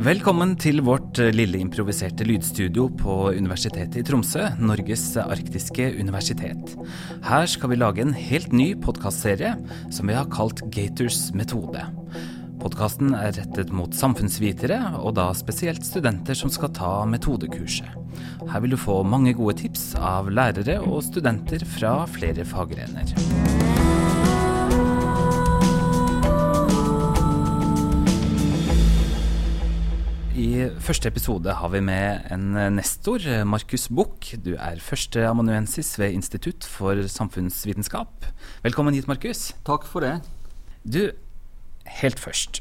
Velkommen til vårt eh, lille improviserte lydstudio på Universitetet i Tromsø, Norges arktiske universitet. Her skal vi lage en helt ny podkastserie som vi har kalt Gators metode. Podkasten er rettet mot samfunnsvitere, og da spesielt studenter som skal ta metodekurset. Her vil du få mange gode tips av lærere og studenter fra flere faggrener. I første episode har vi med en nestor, Markus Buch. Du er førsteamanuensis ved Institutt for samfunnsvitenskap. Velkommen hit, Markus. Takk for det. Du, helt først.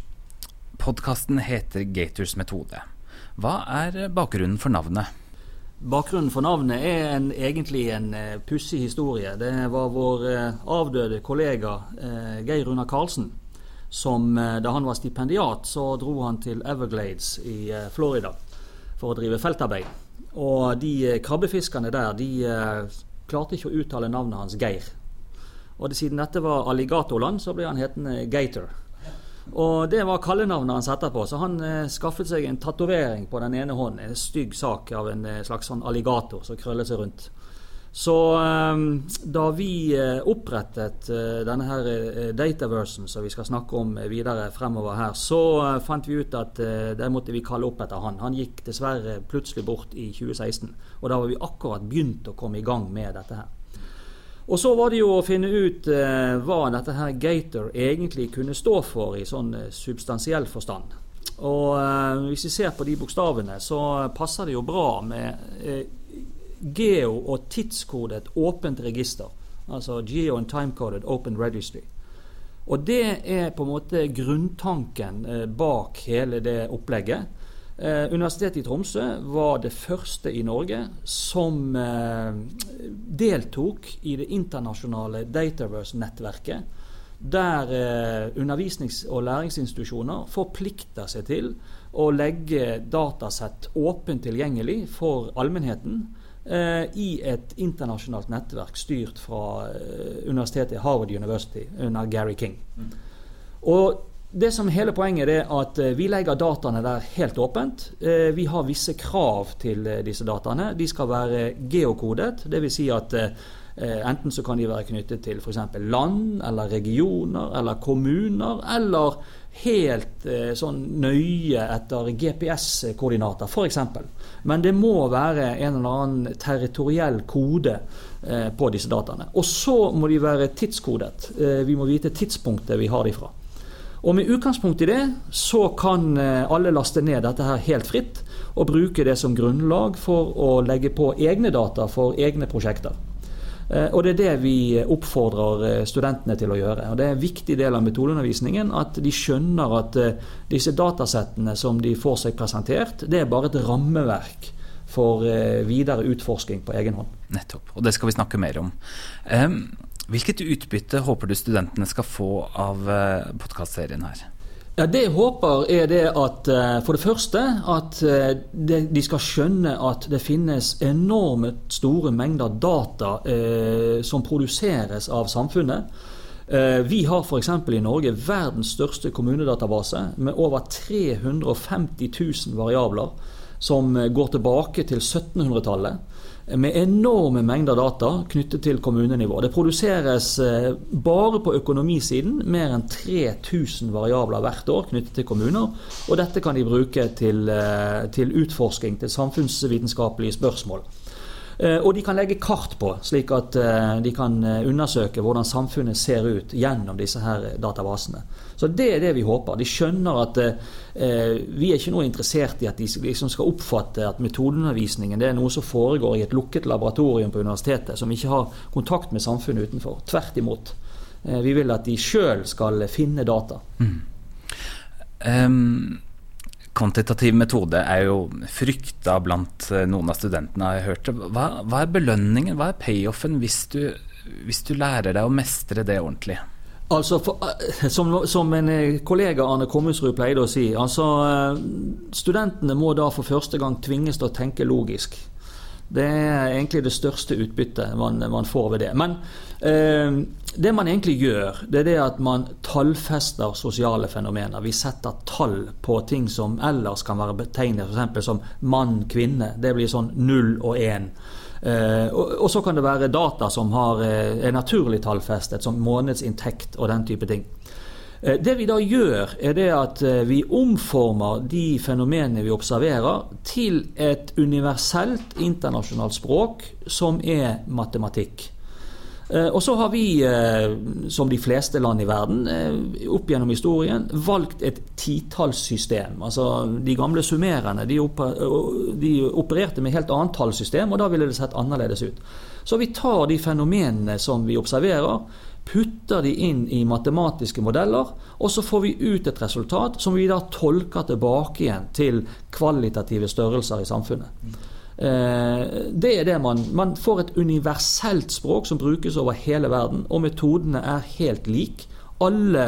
Podkasten heter Gators metode. Hva er bakgrunnen for navnet? Bakgrunnen for navnet er en, egentlig en pussig historie. Det var vår avdøde kollega Geir Runar Karlsen som eh, da han var stipendiat, så dro han til Everglades i eh, Florida for å drive feltarbeid. Og de eh, krabbefiskerne der, de klarte ikke å uttale navnet hans Geir. Og siden dette var alligatorland, så ble han hetende Gator. Og det var kallenavnet hans etterpå, så han skaffet seg en tatovering på den ene hånden. En stygg sak av en slags sånn alligator som krøllet seg rundt. Så ehm, da vi eh, opprettet eh, denne her eh, dataversen som vi skal snakke om videre fremover her, så fant vi ut at det måtte vi kalle opp etter han. Han gikk dessverre plutselig bort i 2016. Og da var vi akkurat begynt å komme i gang med dette her. Og så var det jo å finne ut hva dette her Gator egentlig kunne stå for i sånn substansiell forstand. Og hvis vi ser på de bokstavene, så passer det jo bra med geo- og tidskodet åpent register. Altså geo and timecoded open registry. Og det er på en måte grunntanken eh, bak hele det opplegget. Eh, Universitetet i Tromsø var det første i Norge som eh, deltok i det internasjonale Dataverse-nettverket. Der eh, undervisnings- og læringsinstitusjoner forplikter seg til å legge datasett åpent tilgjengelig for allmennheten i et internasjonalt nettverk styrt fra eh, universitetet Harvard University under Gary King. Mm. Og det som hele poenget er at eh, vi legger dataene der helt åpent. Vi har visse krav til disse dataene. De skal være geokodet. Dvs. Si at enten så kan de være knyttet til f.eks. land eller regioner eller kommuner, eller helt sånn nøye etter GPS-koordinater, f.eks. Men det må være en eller annen territoriell kode eh, på disse dataene. Og så må de være tidskodet. Eh, vi må vite tidspunktet vi har de fra. Og med utgangspunkt i det så kan eh, alle laste ned dette her helt fritt og bruke det som grunnlag for å legge på egne data for egne prosjekter. Eh, og det er det vi oppfordrer eh, studentene til å gjøre. Og Det er en viktig del av metodeundervisningen at de skjønner at eh, disse datasettene som de får seg presentert, det er bare et rammeverk for videre utforsking på egen hånd. Nettopp, og det skal vi snakke mer om. Hvilket utbytte håper du studentene skal få av podkastserien her? Ja, Det jeg håper, er det at eh, for det første at eh, de skal skjønne at det finnes enorme store mengder data eh, som produseres av samfunnet. Eh, vi har f.eks. i Norge verdens største kommunedatabase med over 350 000 variabler som eh, går tilbake til 1700-tallet med enorme mengder data knyttet til kommunenivå. Det produseres eh, bare på økonomisiden mer enn 3000 variabler hvert år knyttet til kommuner. Og dette kan de bruke til, eh, til utforsking, til samfunnsvitenskapelige spørsmål. Eh, og de kan legge kart på, slik at eh, de kan eh, undersøke hvordan samfunnet ser ut gjennom disse her databasene. Så Det er det vi håper. De skjønner at vi er ikke noe interessert i at de liksom skal oppfatte at metodeundervisningen det er noe som foregår i et lukket laboratorium på universitetet, som ikke har kontakt med samfunnet utenfor. Tvert imot. Vi vil at de sjøl skal finne data. Mm. Um kvantitativ metode er jo frykta blant eh, noen av studentene, jeg har hørt. Hva, hva er belønningen, hva er payoffen hvis du, hvis du lærer deg å mestre det ordentlig? Altså, for, eh, som, som, en eh, kollega Arne Kommusrud pleide å si, altså studentene må da for første gang tvinges til å tenke logisk. Det er egentlig det største utbyttet man, man får ved det. Men eh, det man egentlig gjør, det er det at man tallfester sosiale fenomener. Vi setter tall på ting som ellers kan være betegnet f.eks. som mann-kvinne. Det blir sånn null og én. Eh, og, og, så kan det være data som har, eh, er naturlig tallfestet, som månedsinntekt og den type ting. Eh, det vi da gjør, er det at eh, vi omformer de fenomenene vi observerer, til et universelt internasjonalt språk som er matematikk. Eh, og så har vi, som de fleste land i verden, opp gjennom historien valgt et titallssystem. Altså, de gamle summerende de, opererte med helt annet tallsystem, og da ville det sett annerledes ut. Så vi tar de fenomenene som vi observerer, putter de inn i matematiske modeller, og så får vi ut et resultat som vi da tolker tilbake igjen til kvalitative størrelser i samfunnet. Eh, det er det man, man får et universelt språk som brukes over hele verden, og metodene er helt like. Alle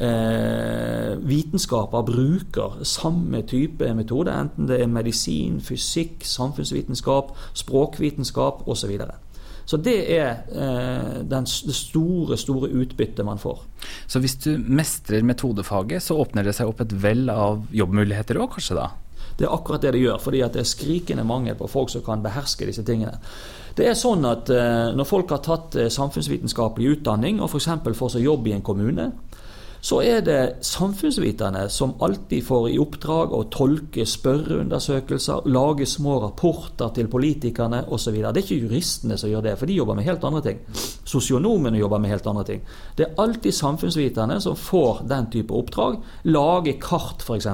eh, vitenskaper bruker samme type metode, enten det er medisin, fysikk, samfunnsvitenskap, språkvitenskap osv. Så det er eh, den, det store, store utbyttet man får. Så hvis du mestrer metodefaget, så åpner det seg opp et vell av jobbmuligheter òg, kanskje da? Det er akkurat det det gjør, fordi det er skrikende mangel på folk som kan beherske disse tingene. Det er sånn at eh, Når folk har tatt eh, samfunnsvitenskapelig utdanning og f.eks. får seg jobb i en kommune, så er det samfunnsviterne som alltid får i oppdrag å tolke spørreundersøkelser, lage små rapporter til politikerne osv. Det er ikke juristene som gjør det, for de jobber med helt andre ting. Sosionomene jobber med helt andre ting. Det er alltid samfunnsviterne som får den type oppdrag. Lage kart, f.eks.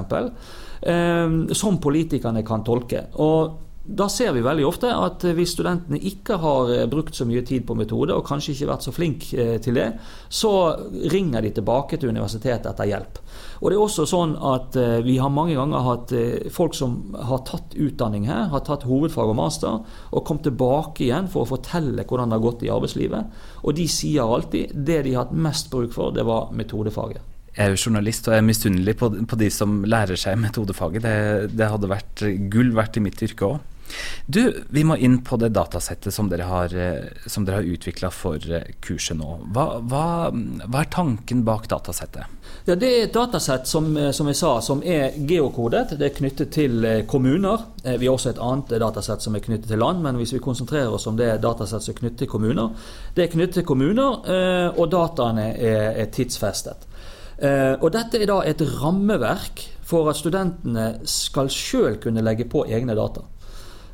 Eh, som politikerne kan tolke. Og da ser vi veldig ofte at hvis studentene ikke har eh, brukt så mye tid på metode, og kanskje ikke vært så flink eh, til det, så ringer de tilbake til universitetet etter hjelp. Og det er også sånn at eh, Vi har mange ganger hatt folk som har tatt utdanning her, har tatt hovedfag og master, og kom tilbake igjen for å fortelle hvordan det har gått i arbeidslivet. Og de sier alltid det de har hatt mest bruk for, det var metodefaget. Jeg er jo journalist og jeg er misunnelig på, på, de som lærer seg metodefaget. Det, det hadde vært gull verdt i mitt yrke òg. Du, vi må inn på det datasettet som dere har, som dere har utvikla for eh, kurset nå. Hva, hva, hva, er tanken bak datasettet? Ja, det er et datasett som, eh, som, jeg sa, som er geokodet. Det er knyttet til kommuner. Vi har også et annet datasett som er knyttet til land, men hvis vi konsentrerer oss om det datasett som er knyttet til kommuner, det er knyttet til kommuner, og dataene er, er tidsfestet. Og Dette er da et rammeverk for at studentene skal sjøl kunne legge på egne data.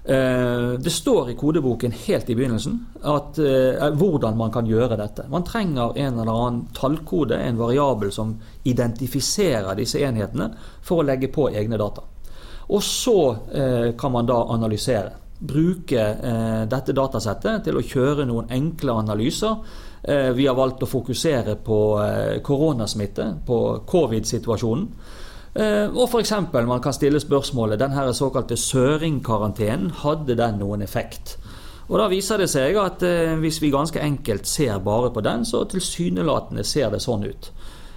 Eh, det står i kodeboken helt i begynnelsen at, eh, hvordan man kan gjøre dette. Man trenger en eller annen tallkode, en variabel som identifiserer disse enhetene, for å legge på egne data. Og så eh, kan man da analysere. Bruke dette datasettet til å kjøre noen enkle analyser. vi har valgt å fokusere på koronasmitte, på covid-situasjonen. Eh, og f.eks. man kan stille spørsmålet den her såkalte søringkarantenen, hadde den noen effekt? Og Da viser det seg at eh, hvis vi ganske enkelt ser bare på den, så tilsynelatende ser det sånn ut.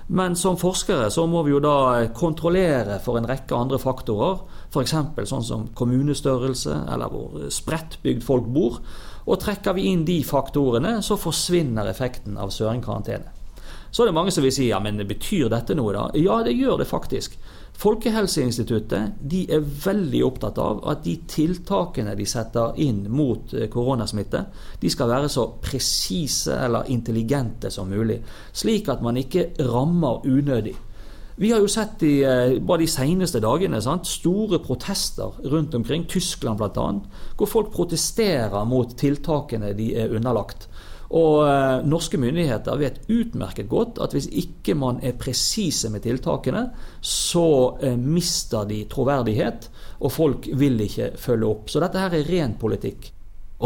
Men som forskere så må vi jo da kontrollere for en rekke andre faktorer. F.eks. sånn som kommunestørrelse eller hvor spredt folk bor. Og trekker vi inn de faktorene, så forsvinner effekten av søringkarantene. Så er det mange som vil si ja, men betyr dette noe, da? Ja, det gjør det faktisk. Folkehelseinstituttet de er veldig opptatt av at de tiltakene de setter inn mot eh, koronasmitte, de skal være så presise eller intelligente som mulig. Slik at man ikke rammer unødig. Vi har jo sett i, eh, bare de seneste dagene sant, store protester rundt omkring, Tyskland bl.a., hvor folk protesterer mot tiltakene de er underlagt. Og eh, norske myndigheter vet utmerket godt at hvis ikke man er presise med tiltakene, så eh, mister de troverdighet, og folk vil ikke følge opp. Så dette her er ren politikk.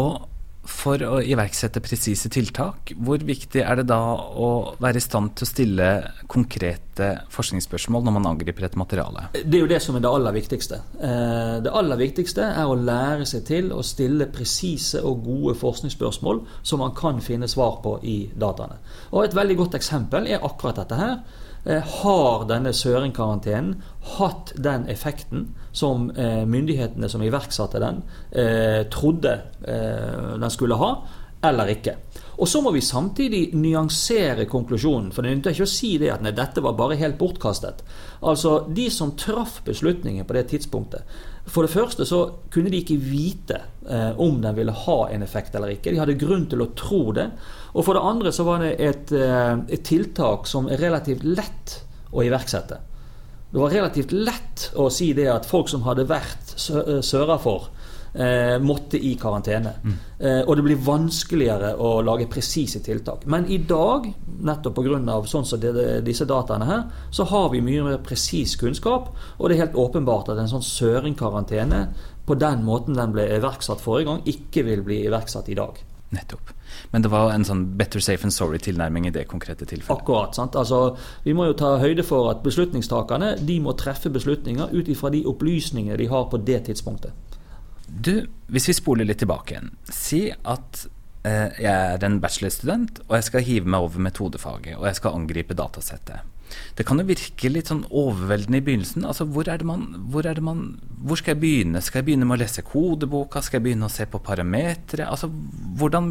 Og for å iverksette presise tiltak, hvor viktig er det da å være i stand til å stille konkrete forskningsspørsmål når man angriper et materiale? Det er jo det som er det aller viktigste. Eh, det aller viktigste er å lære seg til å stille presise og gode forskningsspørsmål som man kan finne svar på i dataene. Og Et veldig godt eksempel er akkurat dette her. har denne søringkarantenen hatt den effekten som myndighetene som iverksatte den, trodde den skulle ha, eller ikke. Og så må vi samtidig nyansere konklusjonen. For det nytter ikke å si det at nei, dette var bare helt bortkastet. Altså, De som traff beslutningen på det tidspunktet For det første så kunne de ikke vite eh, om den ville ha en effekt eller ikke. De hadde grunn til å tro det. Og for det andre så var det et, eh, et tiltak som er relativt lett å iverksette. Det var relativt lett å si det at folk som hadde vært søra for eh, måtte i karantene. Mm. Eh, og det blir vanskeligere å lage presise tiltak. Men i dag, nettopp pga. sånn som det, disse dataene her, så har vi mye mer presis kunnskap. Og det er helt åpenbart at en sånn søringkarantene på den måten den ble iverksatt forrige gang, ikke vil bli iverksatt i dag. Nettopp. Men det var en sånn better safe and sorry-tilnærming i det konkrete tilfellet? Akkurat. sant? Altså, Vi må jo ta høyde for at beslutningstakerne de må treffe beslutninger ut ifra de opplysningene de har på det tidspunktet. Du, hvis vi spoler litt tilbake igjen. Si at eh, jeg er en bachelorstudent, og jeg skal hive meg over metodefaget, og jeg skal angripe datasettet. Det kan jo virke litt sånn overveldende i begynnelsen. Altså, hvor, er det man, hvor, er det man, hvor skal jeg begynne? Skal jeg begynne med å lese kodeboka? Skal jeg begynne å se på parametere? Altså, hvordan,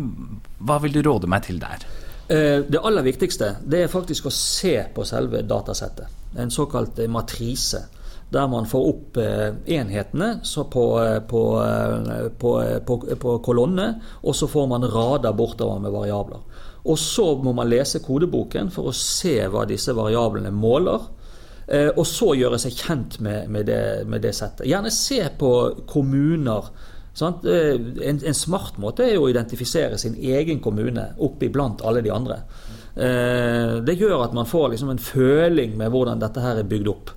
hva vil du råde meg til der? Eh, det aller viktigste det er faktisk å se på selve datasettet. En såkalt matrise der man får opp eh, enhetene på, eh, på, eh, på, på, kolonne, og så får man rader bortover med variabler. Og så må man lese kodeboken for å se hva disse variablene måler. Og så gjøre seg kjent med, med, det, med det, settet. Gjerne se på kommuner. En, en, smart måte er å identifisere sin egen kommune oppi blant alle de andre. Det gjør at man får liksom en føling med hvordan dette her er bygd opp.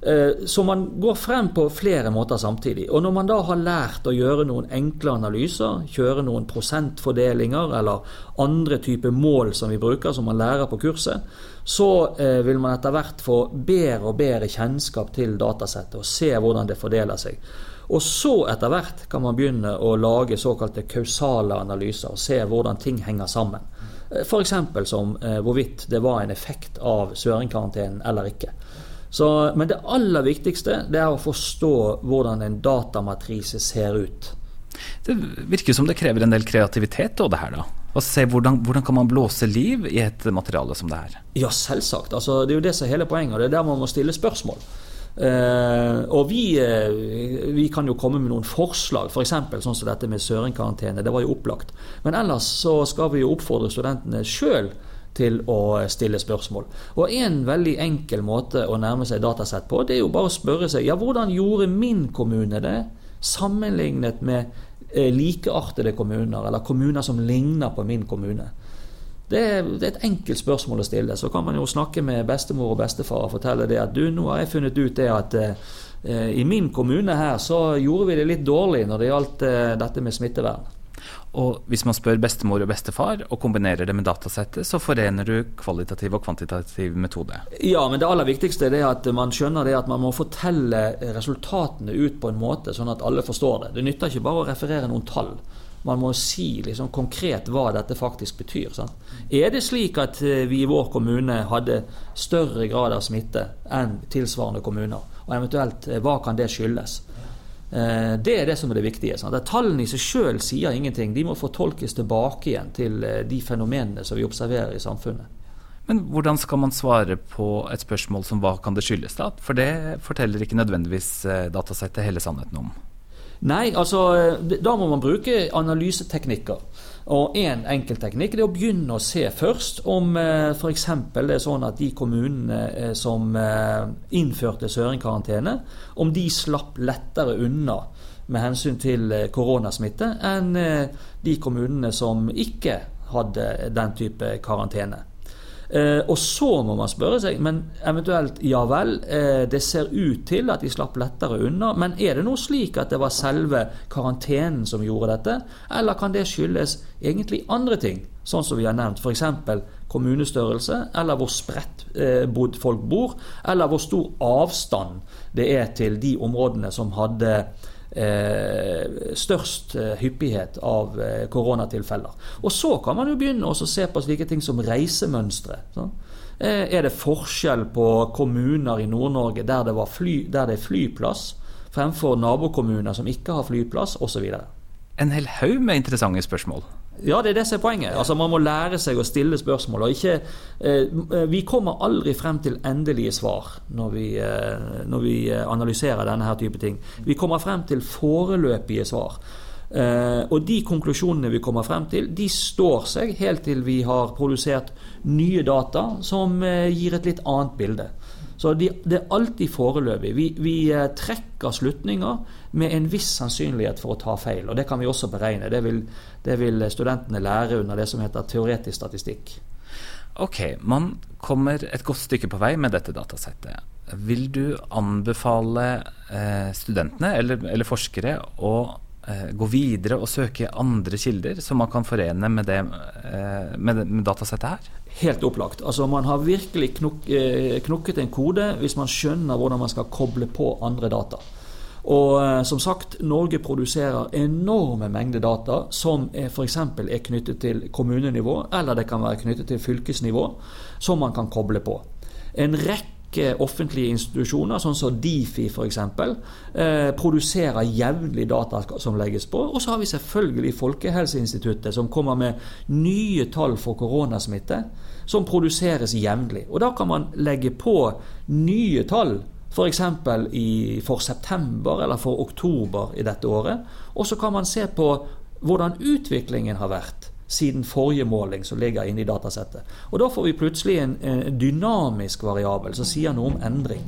Eh, så man går frem på flere måter samtidig. Og når man da har lært å gjøre noen enkle analyser, kjøre noen prosentfordelinger eller andre typer mål som vi bruker, som man lærer på kurset, så eh, vil man etter hvert få bedre og bedre kjennskap til datasettet og se hvordan det fordeler seg. Og så etter hvert kan man begynne å lage såkalte kausale analyser og se hvordan ting henger sammen. Eh, F.eks. som hvorvidt det var en effekt av søringkarantenen eller ikke. Så, men det aller viktigste det er å forstå hvordan en datamatrise ser ut. Det virker som det krever en del kreativitet og det her, da. Og se hvordan, hvordan, kan man blåse liv i et materiale som det her? Ja, selvsagt. Altså, det er jo det som er hele poenget, det er der man må stille spørsmål. Uh, og vi, uh, vi, kan jo komme med noen forslag, f.eks. For sånn som dette med søringkarantene. Det var jo opplagt. Men ellers så skal vi jo oppfordre studentene sjøl til å stille spørsmål. Og En veldig enkel måte å nærme seg datasett på, det er jo bare å spørre seg ja, hvordan gjorde min kommune det sammenlignet med eh, likeartede kommuner, eller kommuner som ligner på min kommune. Det er, det er, et enkelt spørsmål å stille. Så kan man jo snakke med bestemor og bestefar og fortelle det at du, nå har jeg funnet ut det at eh, i min kommune her så gjorde vi det litt dårlig når det gjaldt eh, dette med smittevern. Og hvis man spør bestemor og bestefar og kombinerer det med datasettet, så forener du kvalitativ og kvantitativ metode. Ja, men det aller viktigste er at man skjønner det at man må fortelle resultatene ut på en måte sånn at alle forstår det. Det nytter ikke bare å referere noen tall. Man må si liksom konkret hva dette faktisk betyr. Sant? Er det slik at eh, vi i vår kommune hadde større grad av smitte enn tilsvarende kommuner? Og eventuelt, eh, hva kan det skyldes? Eh, det er det som er det viktige. Sant? Tallene i seg sjøl sier ingenting. De må fortolkes tilbake igjen til eh, de fenomenene som vi observerer i samfunnet. Men hvordan skal man svare på et spørsmål som hva kan det skyldes? da? For det forteller ikke nødvendigvis eh, datasettet hele sannheten om. Nei, altså da må man bruke analyseteknikker. Og en enkel teknikk er å begynne å se først om eh, f.eks. sånn de kommunene eh, som eh, innførte søringkarantene, om de slapp lettere unna med hensyn til koronasmitte enn de kommunene som ikke hadde den type karantene. Eh, og så må man spørre seg, men eventuelt ja vel, eh, det ser ut til at de slapp lettere unna, men er det nå slik at det var selve karantenen som gjorde dette, eller kan det skyldes egentlig andre ting, sånn som vi har nevnt, f.eks. kommunestørrelse, eller hvor spredt eh, folk bor, eller hvor stor avstand det er til de områdene som hadde Eh, størst eh, hyppighet av eh, koronatilfeller. Og så kan man jo begynne å se på slike ting som reisemønstre. Sånn. Er det forskjell på kommuner i Nord-Norge der, der, det er flyplass, fremfor nabokommuner som ikke har flyplass, osv.? En hel haug med interessante spørsmål. Ja, det er det som er poenget. Altså, Man må lære seg å stille spørsmål. og ikke, eh, Vi kommer aldri frem til endelige svar når vi, eh, når vi analyserer denne her type ting. Vi kommer frem til foreløpige svar. Eh, og de konklusjonene vi kommer frem til, de står seg helt til vi har produsert nye data som eh, gir et litt annet bilde. Så de, det er alltid foreløpig. Vi, vi, eh, trekker slutninger med en viss sannsynlighet for å ta feil. Og det kan vi også beregne. Det vil, det vil studentene lære under det som heter teoretisk statistikk. Ok, man kommer et godt stykke på vei med dette datasettet. Vil du anbefale eh, studentene eller, eller, forskere å eh, gå videre og søke andre kilder som man kan forene med, det, eh, med, med datasettet her? Helt opplagt. Altså Man har virkelig knok, eh, knokket en kode hvis man skjønner hvordan man skal koble på andre data. Og eh, som sagt, Norge produserer enorme mengder data som f.eks. er knyttet til kommunenivå, eller det kan være knyttet til fylkesnivå, som man kan koble på. En rekke offentlige institusjoner, sånn som Difi f.eks., eh, produserer jevnlig data som legges på. Og så har vi selvfølgelig Folkehelseinstituttet, som kommer med nye tall for koronasmitte, som produseres jevnlig. Og da kan man legge på nye tall. F.eks. For, for september eller for oktober i dette året. Og så kan man se på hvordan utviklingen har vært siden forrige måling som ligger inne i datasettet. Og Da får vi plutselig en, en dynamisk variabel som sier noe om endring.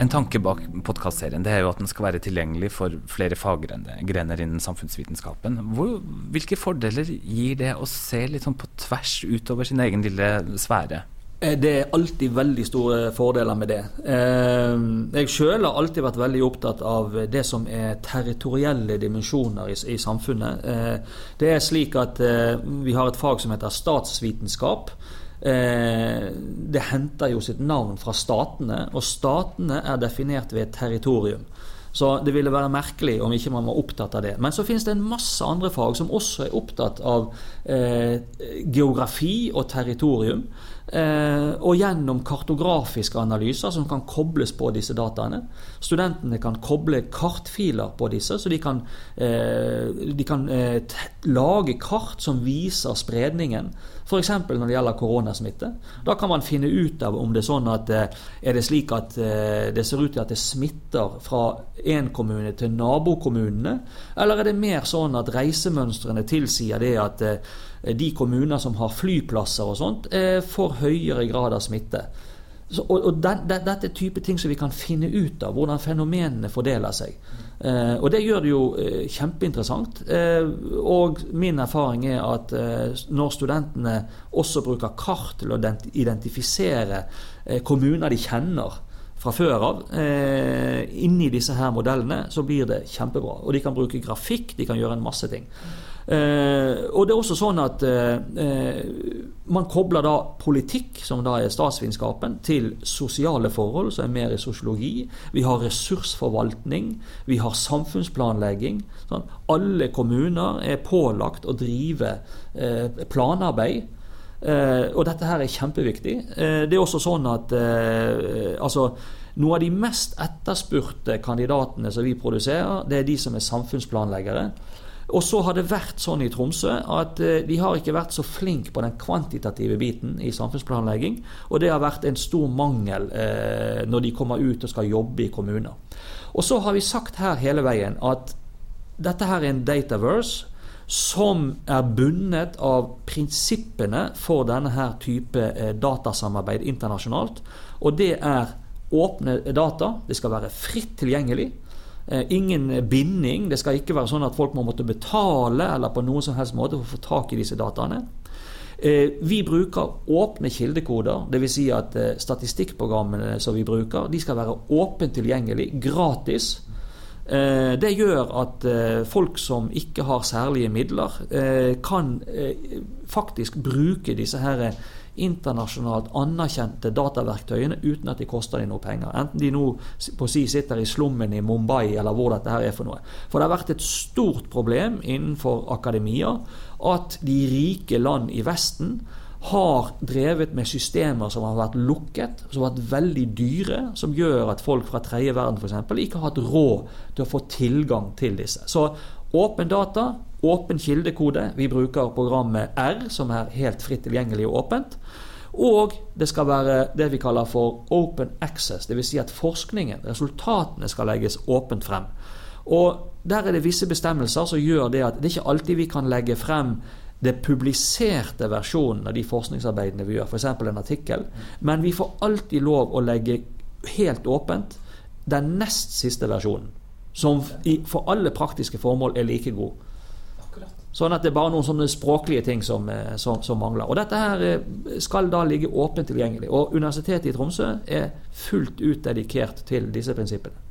En tanke bak podkastserien er jo at den skal være tilgjengelig for flere faggrener innen samfunnsvitenskapen. Hvor, hvilke fordeler gir det å se litt sånn på tvers utover sin egen lille sfære? Eh, det er alltid veldig store fordeler med det. Eh, jeg sjøl har alltid vært veldig opptatt av det som er territorielle dimensjoner i, samfunnet. Eh, det er slik at vi har et fag som heter statsvitenskap. Det henter jo sitt navn fra statene, og statene er definert ved et territorium. Så det ville være merkelig om ikke man var opptatt av det. Men så finnes det en masse andre fag som også er opptatt av eh, geografi og territorium. Eh, og gjennom kartografiske analyser som kan kobles på disse dataene. Studentene kan koble kartfiler på disse, så de kan, eh, de kan eh, lage kart som viser spredningen F.eks. når det gjelder koronasmitte. Da kan man finne ut av om det er sånn at er det slik at det ser ut til at det smitter fra én kommune til nabokommunene, eller er det mer sånn at reisemønstrene tilsier det at de kommuner som har flyplasser og sånt, får høyere grad av smitte. Så, og, og den, det, Dette er type ting som vi kan finne ut av, hvordan fenomenene fordeler seg. Eh, og Det gjør det jo eh, kjempeinteressant. Eh, og min erfaring er at eh, når studentene også bruker kart til å identifisere eh, kommuner de kjenner fra før av, eh, inni disse her modellene, så blir det kjempebra. Og de kan bruke grafikk, de kan gjøre en masse ting. Eh, og det er også sånn at eh, man kobler da politikk, som da er statsvitenskapen, til sosiale forhold, som er mer i sosiologi. Vi har ressursforvaltning, vi har samfunnsplanlegging. Sånn. Alle kommuner er pålagt å drive eh, planarbeid. Og dette her er kjempeviktig. Det er også sånn at altså, noe av de mest etterspurte kandidatene som vi produserer, det er de som er samfunnsplanleggere. Og så har det vært sånn i Tromsø at eh, de har ikke vært så flinke på den kvantitative biten i samfunnsplanlegging. Og det har vært en stor mangel eh, når de kommer ut og skal jobbe i kommuner. Og så har vi sagt her hele veien at dette her er en dataverse som er bundet av prinsippene for denne her type eh, datasamarbeid internasjonalt. Og det er åpne data. Det skal være fritt tilgjengelig. Eh, ingen binding. Det skal ikke være sånn at folk må måtte betale eller på noen som helst måte for å få tak i disse dataene. Eh, vi bruker åpne kildekoder, dvs. Si at eh, statistikkprogrammene som vi bruker, de skal være åpent tilgjengelig, gratis. Det gjør at folk som ikke har særlige midler, kan faktisk bruke disse her internasjonalt anerkjente dataverktøyene uten at de koster dem noe penger. Enten de nå på si sitter i slummen i Mumbai eller hvor dette her er for noe. For det har vært et stort problem innenfor akademia at de rike land i Vesten har drevet med systemer som har vært lukket, som har vært veldig dyre, som gjør at folk fra tredje verden f.eks. ikke har hatt råd til å få tilgang til disse. Så åpen data, åpen kildekode. Vi bruker programmet R, som er helt fritt tilgjengelig og åpent. Og det skal være det vi kaller for open access, dvs. Si at forskningen, resultatene, skal legges åpent frem. Og Der er det visse bestemmelser som gjør det at det ikke alltid vi kan legge frem det publiserte versjonen av de forskningsarbeidene vi gjør, f.eks. en artikkel. Men vi får alltid lov å legge helt åpent den nest siste versjonen. Som for alle praktiske formål er like god. Sånn at det er bare noen sånne språklige ting som, eh, som, som, mangler. Og dette her eh, skal da ligge åpent tilgjengelig. Og Universitetet i Tromsø er fullt ut dedikert til disse prinsippene.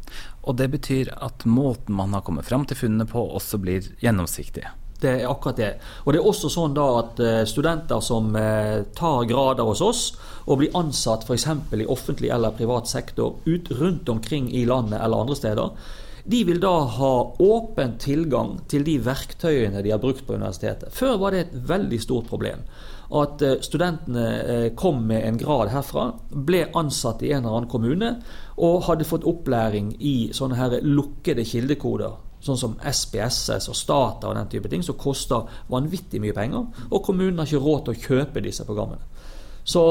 Og det betyr at måten man har kommet fram til funnene på, også blir gjennomsiktig? Det er akkurat det. Og det er også sånn da at eh, studenter som tar grader hos oss og blir ansatt f.eks. i offentlig eller privat sektor ut rundt omkring i landet eller andre steder, de vil da ha åpen tilgang til de verktøyene de har brukt på universitetet. Før var det et veldig stort problem at eh, studentene kom med en grad herfra, ble ansatt i en eller annen kommune og hadde fått opplæring i sånne her lukkede kildekoder sånn som SPSS og Stata og den type ting, som koster vanvittig mye penger. Og kommunen har ikke råd til å kjøpe disse programmene. Så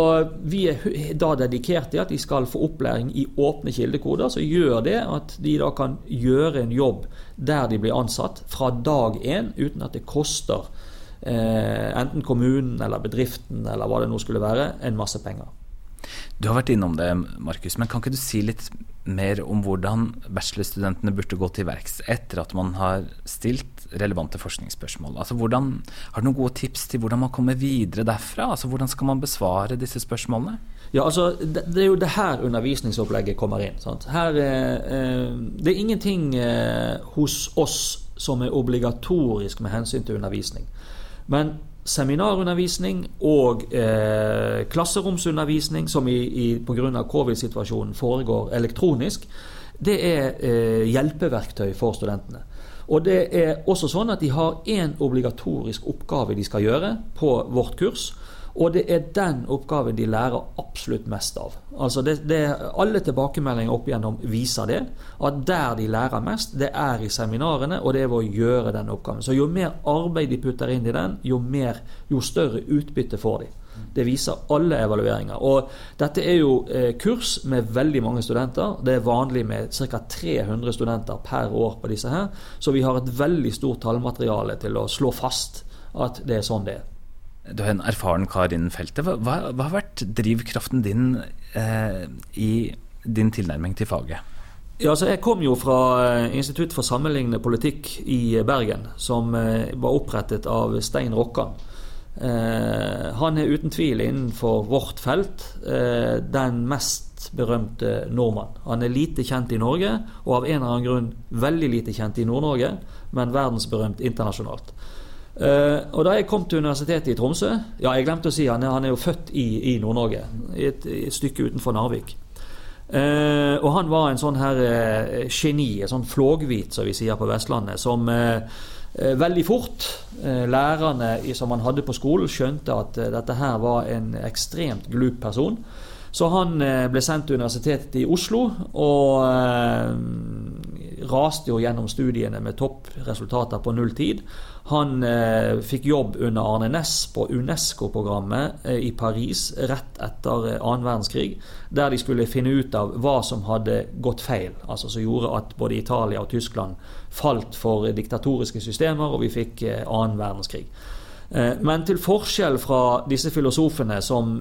vi er da dedikert til at de skal få opplæring i åpne kildekoder, som gjør det at de da kan gjøre en jobb der de blir ansatt fra dag én, uten at det koster eh, enten kommunen eller bedriften eller hva det nå skulle være, en masse penger. Du har vært innom det, Markus, men kan ikke du si litt mer om hvordan bachelorstudentene burde gå til verks etter at man har stilt relevante forskningsspørsmål? Altså hvordan, har du noen gode tips til hvordan man kommer videre derfra? Altså Hvordan skal man besvare disse spørsmålene? Ja, altså, det, det er jo det her undervisningsopplegget kommer inn. Her, eh, det er ingenting eh, hos oss som er obligatorisk med hensyn til undervisning. Men seminarundervisning og eh, klasseromsundervisning, som i, i pga. covid-situasjonen foregår elektronisk, det er eh, hjelpeverktøy for studentene. Og det er også sånn at de har én obligatorisk oppgave de skal gjøre på vårt kurs. Og det er den oppgaven de lærer absolutt mest av. Altså det, det, alle tilbakemeldinger opp igjennom viser det. At der de lærer mest, det er i seminarene, og det er ved å gjøre den oppgaven. Så jo mer arbeid de putter inn i den, jo, mer, jo større utbytte får de. Det viser alle evalueringer. Og dette er jo eh, kurs med veldig mange studenter. Det er vanlig med ca. 300 studenter per år på disse her. Så vi har et veldig stort tallmateriale til å slå fast at det er sånn det er. Du er en erfaren kar innen feltet. Hva, hva, har vært drivkraften din eh, i din tilnærming til faget? Ja, altså jeg kom jo fra eh, Institutt for sammenlignende politikk i Bergen, som eh, var opprettet av Stein Rokkan. Eh, han er uten tvil innenfor vårt felt eh, den mest berømte nordmann. Han er lite kjent i Norge, og av en eller annen grunn veldig lite kjent i Nord-Norge, men verdensberømt internasjonalt. Uh, og Da jeg kom til Universitetet i Tromsø Ja, jeg glemte å si han han er jo født i, i Nord-Norge. Et, et, stykke utenfor Narvik. Uh, og han var en sånn her uh, geni, en sånn flåghvit, som vi sier på Vestlandet, som veldig fort lærerne som han hadde på skolen, skjønte at dette her var en ekstremt glup person. Så han ble sendt til Universitetet i Oslo og raste jo gjennom studiene med toppresultater på null tid. Han eh, fikk jobb under Arne Næss på Unesco-programmet eh, i Paris rett etter eh, annen verdenskrig, der de skulle finne ut av hva som hadde gått feil. Altså Som gjorde at både Italia og Tyskland falt for diktatoriske systemer, og vi fikk eh, annen verdenskrig. Eh, men til forskjell fra disse filosofene som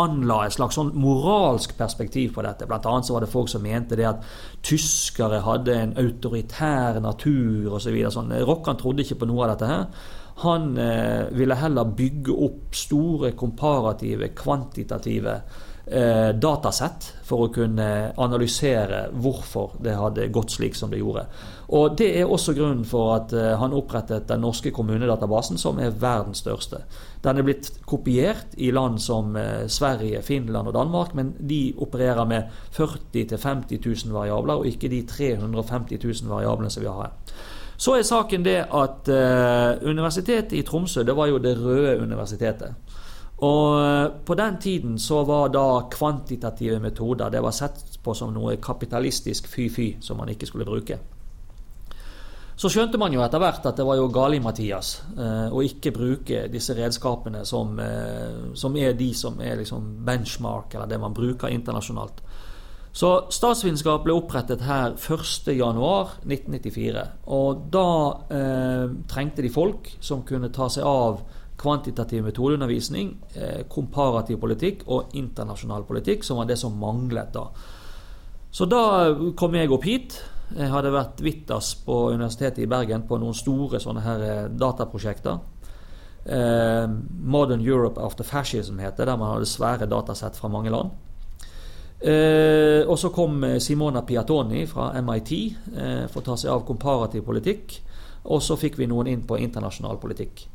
anla et slags sånn moralsk perspektiv på dette. Blant annet så var det folk som mente det at tyskere hadde en autoritær natur osv. Så sånn. Rokkan trodde ikke på noe av dette her. Han eh, ville heller bygge opp store komparative, kvantitative eh, datasett for å kunne analysere hvorfor det hadde gått slik som det gjorde. Og Det er også grunnen for at eh, han opprettet den norske kommunedatabasen, som er verdens største. Den er blitt kopiert i land som eh, Sverige, Finland og Danmark, men de opererer med 40 000-50 000 variabler, og ikke de 350 000 variablene som vi har her. Så er saken det at Universitetet i Tromsø det var jo det røde universitetet. Og uh, På den tiden så var da kvantitative metoder det var sett på som noe kapitalistisk fy-fy som man ikke skulle bruke. Så skjønte man jo etter hvert at det var jo gali-Mathias uh, å ikke bruke disse redskapene som, som er de som er liksom benchmark, eller det man bruker internasjonalt. Så Statsvitenskap ble opprettet her 1.1.1994. Og da eh, trengte de folk som kunne ta seg av kvantitativ metodeundervisning, eh, komparativ politikk og internasjonal politikk, som var det som manglet da. Så da kom jeg opp hit. Jeg hadde vært Vittas på Universitetet i Bergen på noen store sånne her eh, dataprosjekter. Eh, Modern Europe After Fascism heter der man hadde svære datasett fra mange land. Og så kom Simona Piatoni fra MIT for å ta seg av komparativ politikk. Og så fikk vi noen inn på internasjonal politikk.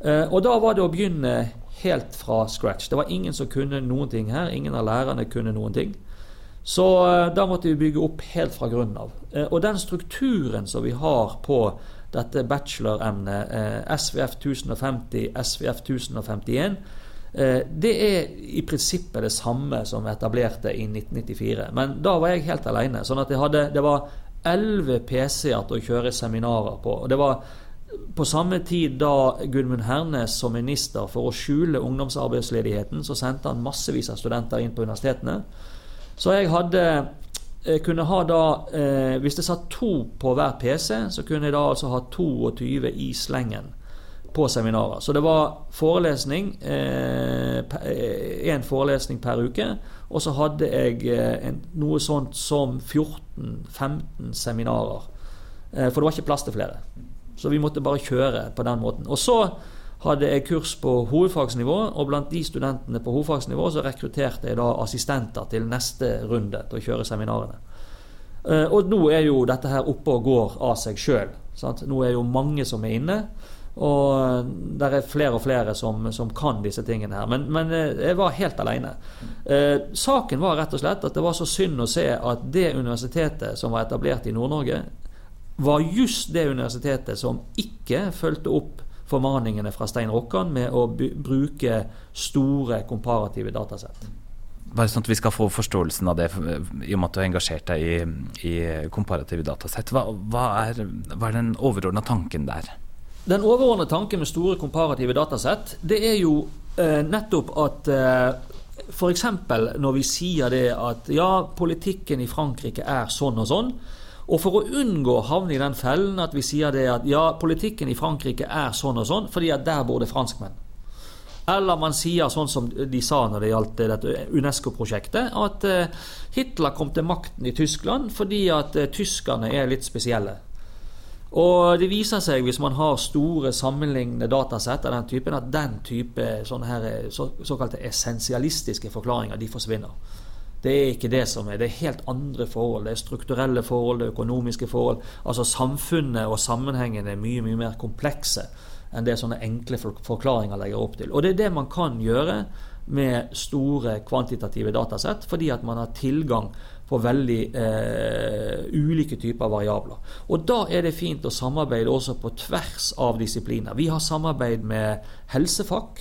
Eh, og da var det å begynne helt fra scratch. Det var ingen som kunne noen ting her. Ingen av lærerne kunne noen ting. Så eh, da måtte vi bygge opp helt fra grunnen av. Eh, og den strukturen som vi har på dette bacheloremnet, SVF 1050, SVF 1051, Eh, det er i prinsippet det samme som vi etablerte i 1994. Men da var jeg helt alene. sånn at hadde, det var elleve PC-er til å kjøre seminarer på. og det var på samme tid da Gudmund Hernes som minister for å skjule ungdomsarbeidsledigheten, så sendte han massevis av studenter inn på universitetene. Så jeg hadde jeg kunne ha da, eh, Hvis det satt to på hver PC, så kunne jeg da altså ha 22 i slengen på seminarer. Så det var forelesning, én eh, forelesning per uke. Og så hadde jeg eh, noe sånt som 14-15 seminarer. Eh, for det var ikke plass til flere. Så vi måtte bare kjøre på den måten. Og så hadde jeg kurs på hovedfagsnivå, og blant de studentene på hovedfagsnivå så rekrutterte jeg da assistenter til neste runde til å kjøre seminarene. Eh, og nå er jo dette her oppe og går av seg sjøl. Nå er jo mange som er inne. Og det er flere og flere som, som kan disse tingene her. Men, men, eh, jeg var helt alene. Eh, saken var rett og slett at det var så synd å se at det universitetet som var etablert i Nord-Norge, var just det universitetet som ikke fulgte opp formaningene fra Stein Rokkan med å bruke store komparative datasett. Bare sånn at vi skal få forståelsen av det, i og med at du har engasjert deg i, i komparative datasett. Hva, hva, er, hva er den overordna tanken der? Den overordnede tanken med store komparative datasett, det er jo eh, nettopp at eh, F.eks. når vi sier det at ja, politikken i Frankrike er sånn og sånn. Og for å unngå å havne i den fellen at vi sier det at ja, politikken i Frankrike er sånn og sånn, fordi at der bor det franskmenn. Eller man sier sånn som de sa når det gjaldt dette Unesco-prosjektet, at eh, Hitler kom til makten i Tyskland fordi at eh, tyskerne er litt spesielle. Og det viser seg, hvis man har store sammenlignende datasett av den typen, at den type sånne her, så, såkalte essensialistiske forklaringer de forsvinner. Det er ikke det som er. Det er helt andre forhold. Det er strukturelle forhold, det er økonomiske forhold. Altså Samfunnet og sammenhengene er mye mye mer komplekse enn det sånne enkle forklaringer legger opp til. Og det er det man kan gjøre med store kvantitative datasett, fordi at man har tilgang på veldig eh, ulike typer variabler. Og Da er det fint å samarbeide også på tvers av disipliner. Vi har samarbeid med helsefag.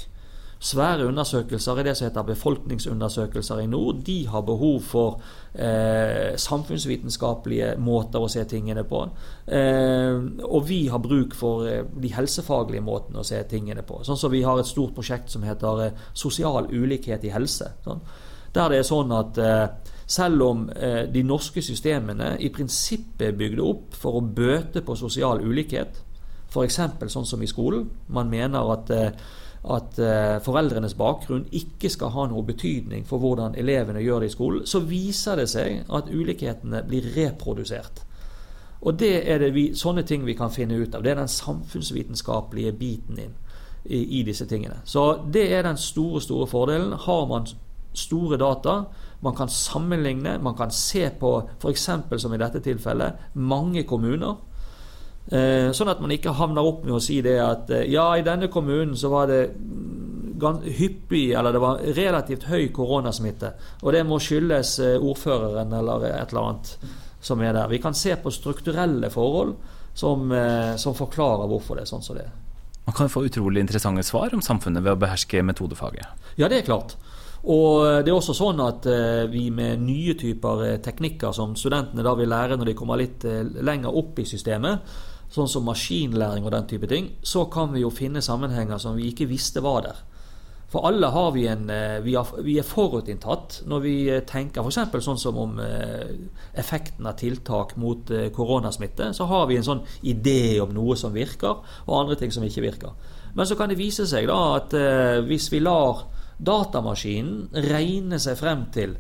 Svære undersøkelser i det som heter befolkningsundersøkelser i nord. De har behov for eh, samfunnsvitenskapelige måter å se tingene på. Eh, og vi har bruk for eh, de helsefaglige måtene å se tingene på. Sånn som Vi har et stort prosjekt som heter eh, Sosial ulikhet i helse. Sånn. Der det er sånn at eh, selv om eh, de norske systemene i prinsippet er bygd opp for å bøte på sosial ulikhet, f.eks. sånn som i skolen. Man mener at, at eh, foreldrenes bakgrunn ikke skal ha noe betydning for hvordan elevene gjør det i skolen. Så viser det seg at ulikhetene blir reprodusert. Og det er det vi, sånne ting vi kan finne ut av. Det er den samfunnsvitenskapelige biten inn i, i disse tingene. Så det er den store, store fordelen. Har man store data. Man kan sammenligne, man kan se på f.eks. som i dette tilfellet mange kommuner. Eh, sånn at man ikke havner opp med å si det at eh, ja, i denne kommunen så var det hyppig, eller det var relativt høy koronasmitte. Og det må skyldes eh, ordføreren eller et eller annet som er der. Vi kan se på strukturelle forhold som, som forklarer hvorfor det er sånn som det er. Man kan få utrolig interessante svar om samfunnet ved å beherske metodefaget. Ja, det er klart. Og det er også sånn at vi med nye typer teknikker som studentene da vil lære når de kommer litt lenger opp i systemet, sånn som maskinlæring og den type ting, så kan vi jo finne sammenhenger som vi ikke visste var der. For alle har vi en eh, Vi, har, vi er forutinntatt når vi eh, tenker f.eks. sånn som om eh, effekten av tiltak mot koronasmitte. Så har vi en sånn idé om noe som virker, og andre ting som ikke virker. Men så kan det vise seg da at hvis vi lar datamaskinen regne seg frem til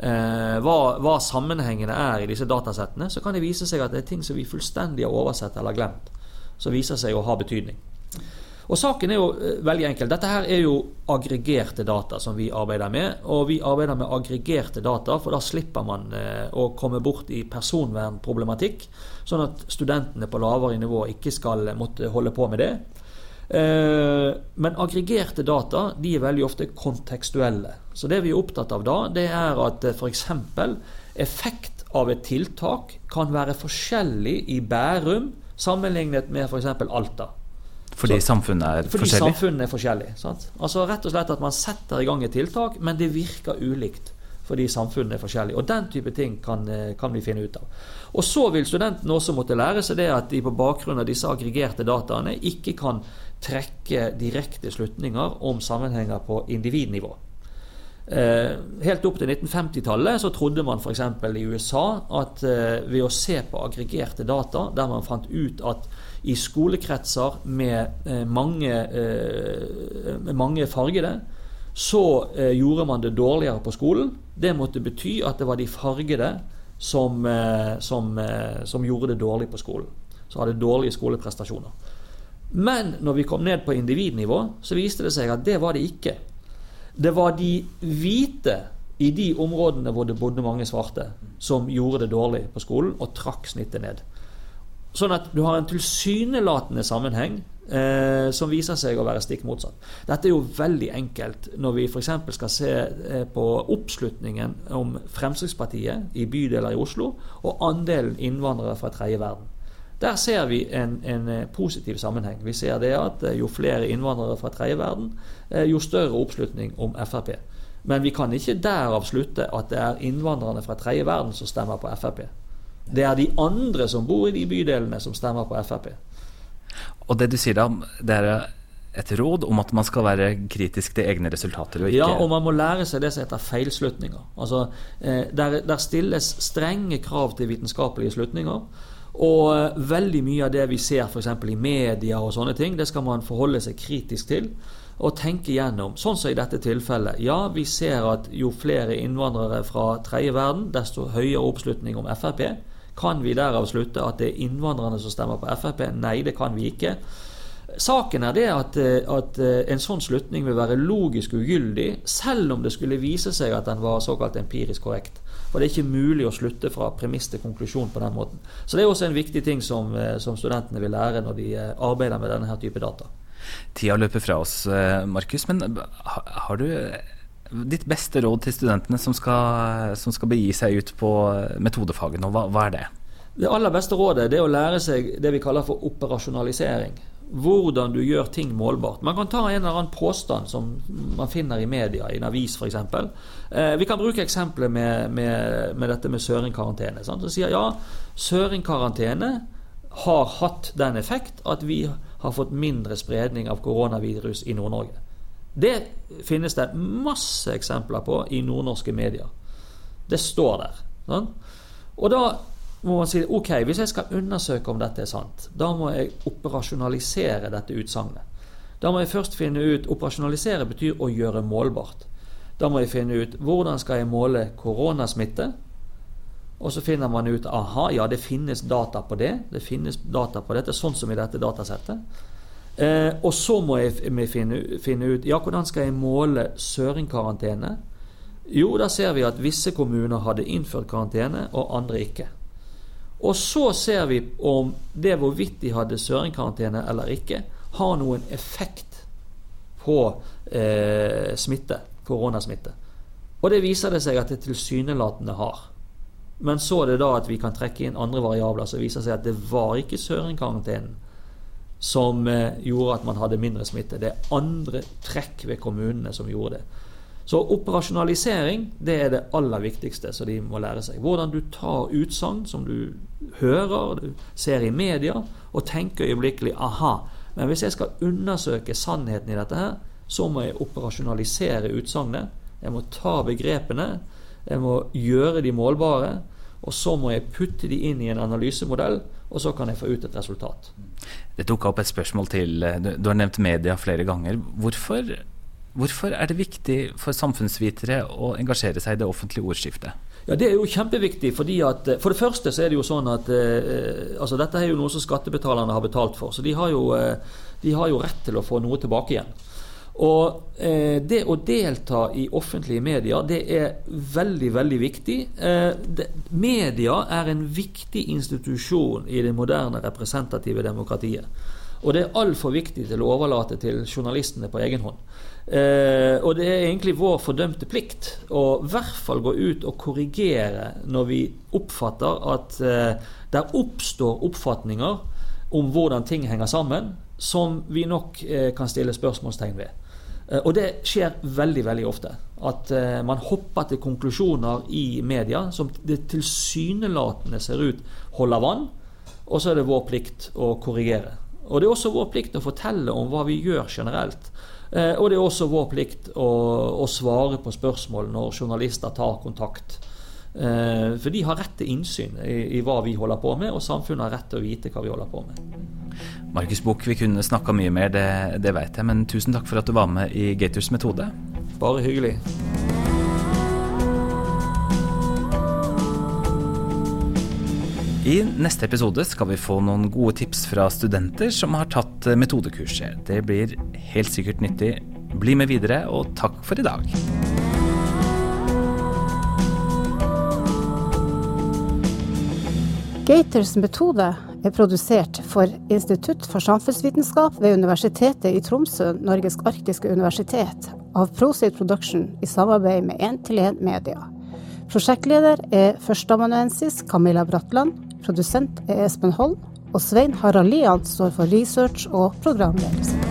hva, hva, sammenhengene er i disse datasettene, så kan det vise seg at det er ting som vi fullstendig har oversett eller glemt, som viser seg å ha betydning. Og Saken er jo eh, veldig enkel. Dette her er jo aggregerte data som vi arbeider med. Og vi arbeider med aggregerte data, for da slipper man eh, å komme bort i personvernproblematikk. Sånn at studentene på lavere nivå ikke skal måtte holde på med det. Eh, men aggregerte data de er veldig ofte kontekstuelle. Så det vi er opptatt av da, det er at eh, f.eks. effekt av et tiltak kan være forskjellig i Bærum sammenlignet med f.eks. Alta. Fordi så, samfunnet er fordi forskjellig? Fordi samfunnet er forskjellig. Sant? Altså Rett og slett at man setter i gang et tiltak, men det virker ulikt fordi samfunnet er forskjellig. Og Den type ting kan, eh, kan, vi finne ut av. Og Så vil studentene også måtte lære seg det at de på bakgrunn av disse aggregerte dataene ikke kan trekke direkte slutninger om sammenhenger på individnivå. Eh, helt opp til 1950-tallet så trodde man f.eks. i USA at eh, ved å se på aggregerte data, der man fant ut at i skolekretser med eh, mange, mange fargede, så gjorde man det dårligere på skolen. Det måtte bety at det var de fargede som, som, som gjorde det dårlig på skolen. Så hadde dårlige skoleprestasjoner. Men når vi kom ned på individnivå, så viste det seg at det var det ikke. Det var de hvite i de områdene hvor det bodde mange svarte, som gjorde det dårlig på skolen og trakk snittet ned. Sånn at du har en tilsynelatende sammenheng eh, som viser seg å være stikk motsatt. Dette er jo veldig enkelt når vi f.eks. skal se eh, på oppslutningen om Fremskrittspartiet i bydeler i Oslo og andelen innvandrere fra tredje verden. Der ser vi en, en, eh, positiv sammenheng. Vi ser det at eh, jo flere innvandrere fra tredje verden, eh, jo større oppslutning om Frp. Men vi kan ikke derav slutte at det er innvandrerne fra tredje verden som stemmer på Frp. Det er de andre som bor i de bydelene som stemmer på Frp. Og det du sier da, det er et råd om at man skal være kritisk til egne resultater? Og ikke... Ja, og man må lære seg det som heter feilslutninger. Altså, der, der stilles strenge krav til vitenskapelige slutninger. Og eh, veldig mye av det vi ser f.eks. i media og sånne ting, det skal man forholde seg kritisk til og tenke gjennom. Sånn som i dette tilfellet. Ja, vi ser at jo flere innvandrere fra tredje verden, desto høyere oppslutning om Frp. Kan vi derav slutte at det er innvandrerne som stemmer på Frp? Nei, det kan vi ikke. Saken er det at, eh, at, eh, en sånn slutning vil være logisk ugyldig, selv om det skulle vise seg at den var såkalt empirisk korrekt. For det er ikke mulig å slutte fra premiss til konklusjon på den måten. Så det er også en viktig ting som, eh, som studentene vil lære når de arbeider med denne her type data. Tida løper fra oss, Markus. Men har du ditt beste råd til studentene som skal, som skal begi seg ut på metodefagene, hva, hva er det? Det aller beste rådet er å lære seg det vi kaller for operasjonalisering hvordan du gjør ting målbart. Man kan ta en eller annen påstand som man finner i media, i en avis f.eks. Eh, vi kan bruke eksempelet med, med, med dette med søringkarantene. Sant? Så sier ja, søringkarantene har hatt den effekt at vi har fått mindre spredning av koronavirus i Nord-Norge. Det finnes det masse eksempler på i nordnorske medier. Det står der. Sant? Og da må man si ok, hvis jeg skal undersøke om dette er sant, da må jeg operasjonalisere dette utsagnet. Da må jeg først finne ut Operasjonalisere betyr å gjøre målbart. Da må jeg finne ut hvordan skal jeg måle koronasmitte. Og så finner man ut aha, ja, det finnes data på det. Det finnes data på dette, sånn som i dette datasettet. Eh, og så må jeg finne, finne, ut ja, hvordan skal jeg måle søringkarantene Jo, da ser vi at visse kommuner hadde innført karantene, og andre ikke. Og så ser vi om det hvorvidt de hadde søringkarantene eller ikke, har noen effekt på eh, smitte, koronasmitte. Og det viser det seg at det tilsynelatende har. Men så er det da at vi kan trekke inn andre variabler som viser seg at det var ikke søringkarantenen som eh, gjorde at man hadde mindre smitte. Det er andre trekk ved kommunene som gjorde det. Så operasjonalisering det er det aller viktigste som de må lære seg. Hvordan du tar utsagn som du hører, du ser i media, og tenker øyeblikkelig aha. Men hvis jeg skal undersøke sannheten i dette her, så må jeg operasjonalisere utsagnet. Jeg må ta begrepene. Jeg må gjøre de målbare. Og så må jeg putte de inn i en analysemodell, og så kan jeg få ut et resultat. Det tok opp et spørsmål til. Du har nevnt media flere ganger. Hvorfor Hvorfor er det viktig for samfunnsvitere å engasjere seg i det offentlige ordskiftet? Ja, Det er jo kjempeviktig. fordi at, eh, For det første så er det jo sånn at eh, altså dette er jo noe som skattebetalerne har betalt for. Så de har jo, eh, de har jo rett til å få noe tilbake igjen. Og eh, Det å delta i offentlige medier det er veldig veldig viktig. Eh, det, media er en viktig institusjon i det moderne representative demokratiet. Og det er altfor viktig til å overlate til journalistene på egen hånd. Eh, og det er egentlig vår fordømte plikt å i hvert fall gå ut og korrigere når vi oppfatter at eh, der oppstår oppfatninger om hvordan ting henger sammen, som vi nok eh, kan stille spørsmålstegn ved. Eh, og det skjer veldig veldig ofte. At eh, man hopper til konklusjoner i media som det tilsynelatende ser ut holder vann, og så er det vår plikt å korrigere. Og det er også vår plikt å fortelle om hva vi gjør generelt. Eh, og det er også vår plikt å, å svare på spørsmål når journalister tar kontakt. Eh, for de har rett til innsyn i, i, hva vi holder på med, og samfunnet har rett til å vite hva vi holder på med. Markus Buch, vi kunne snakka mye mer, det, det vet jeg, men tusen takk for at du var med i Gators metode. Bare hyggelig. I neste episode skal vi få noen gode tips fra studenter som har tatt metodekurset. Det blir helt sikkert nyttig. Bli med videre, og takk for i dag. Gaters metode er produsert for Institutt for samfunnsvitenskap ved Universitetet i Tromsø, Norges arktiske universitet, av Prosit Production i samarbeid med 1-til-1 Media. Prosjektleder er førsteamanuensis Camilla Bratland, Produsent er Espen Holm, og Svein Harald Lian står for research og programledelse.